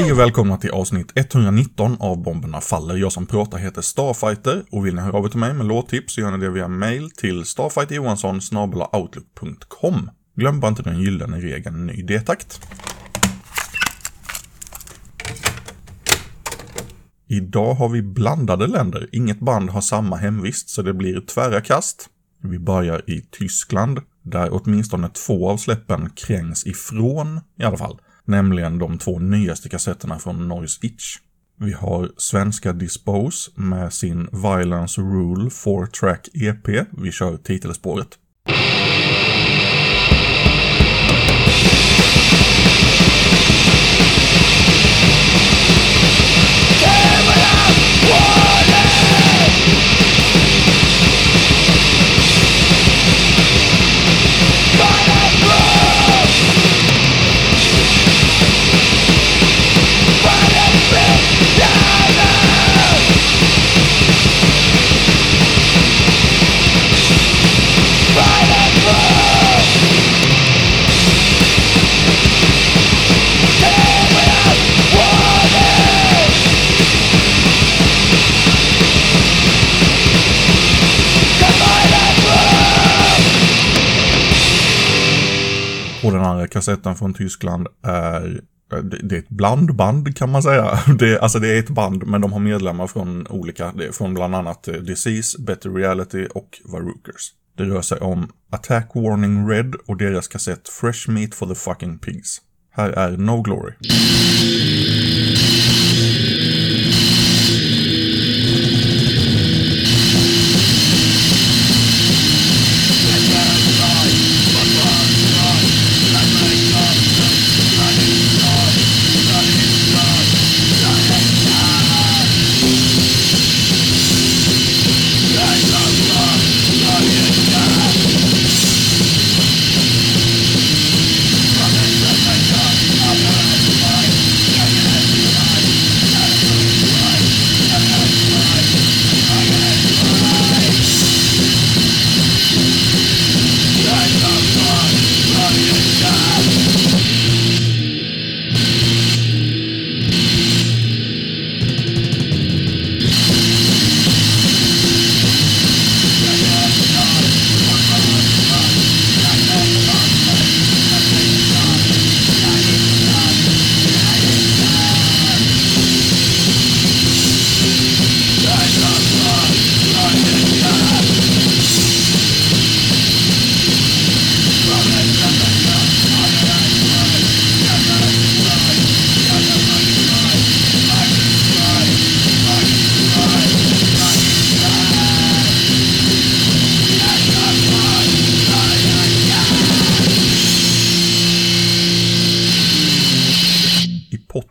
Hej och välkomna till avsnitt 119 av Bomberna Faller. Jag som pratar heter Starfighter och vill ni höra av er till mig med låttips så gör ni det via mail till starfighterjohansson outlook.com. Glöm bara inte den gyllene regeln ny detakt. Idag har vi blandade länder. Inget band har samma hemvist så det blir tvära kast. Vi börjar i Tyskland, där åtminstone två av släppen krängs ifrån i alla fall nämligen de två nyaste kassetterna från Noise Itch. Vi har svenska Dispose med sin Violence Rule 4-track EP. Vi kör titelspåret. Och den andra kassetten från Tyskland är eh, det är ett blandband kan man säga. Det, alltså det är ett band men de har medlemmar från olika, det är från bland annat eh, Disease, Better Reality och Varukers. Det rör sig om Attack Warning Red och deras kassett Fresh Meat for the Fucking Pigs. Här är No Glory.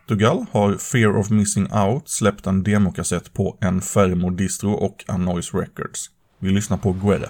Portugal har Fear of Missing Out släppt en demokassett på Enfermo Distro och Anoise Records. Vi lyssnar på Guerra.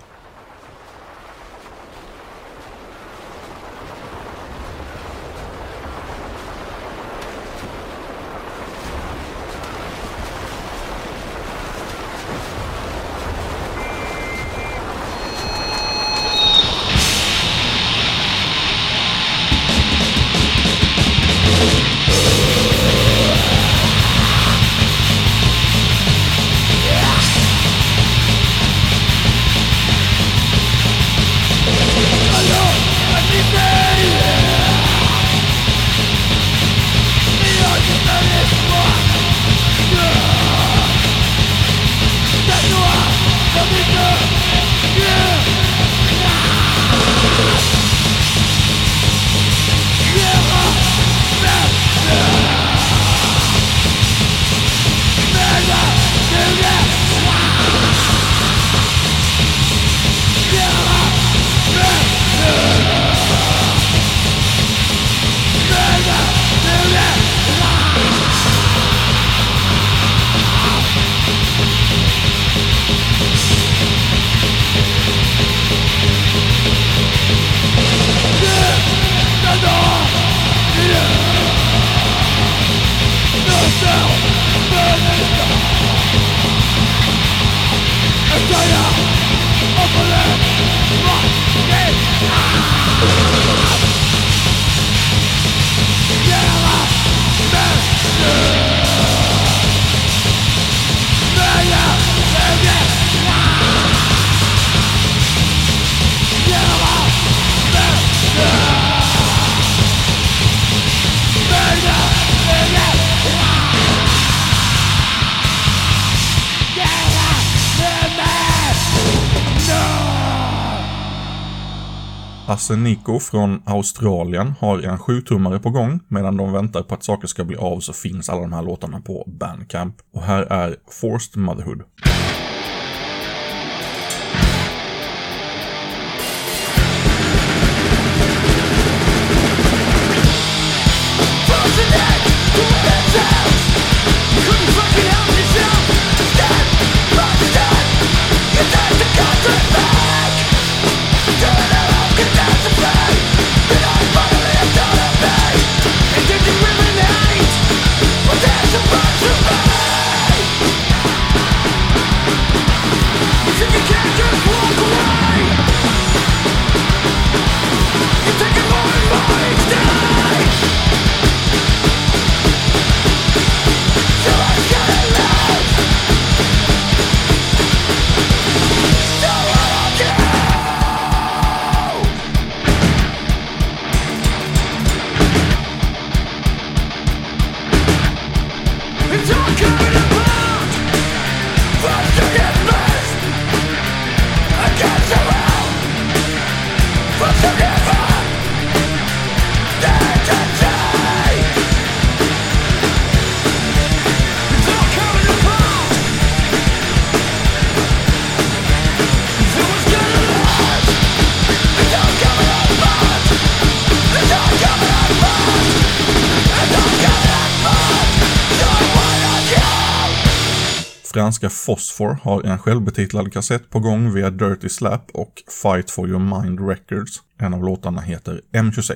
Yeah, Hasse Niko från Australien har en sjutummare på gång. Medan de väntar på att saker ska bli av så finns alla de här låtarna på Bandcamp. Och här är Forced Motherhood. Franska Phosphor har en självbetitlad kassett på gång via Dirty Slap och Fight for your mind records. En av låtarna heter M26.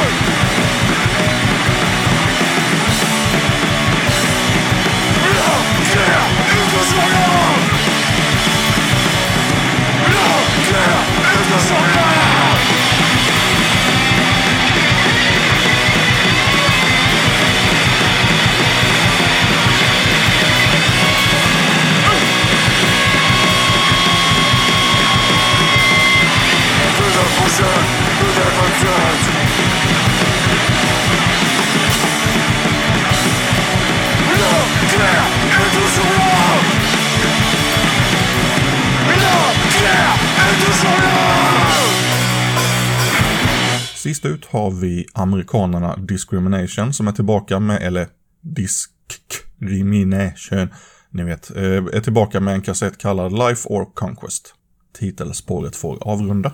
so far. Sist ut har vi amerikanerna Discrimination som är tillbaka med, eller Discrimination, ni vet, eh, är tillbaka med en kassett kallad Life or Conquest. Titelspåret får avrunda.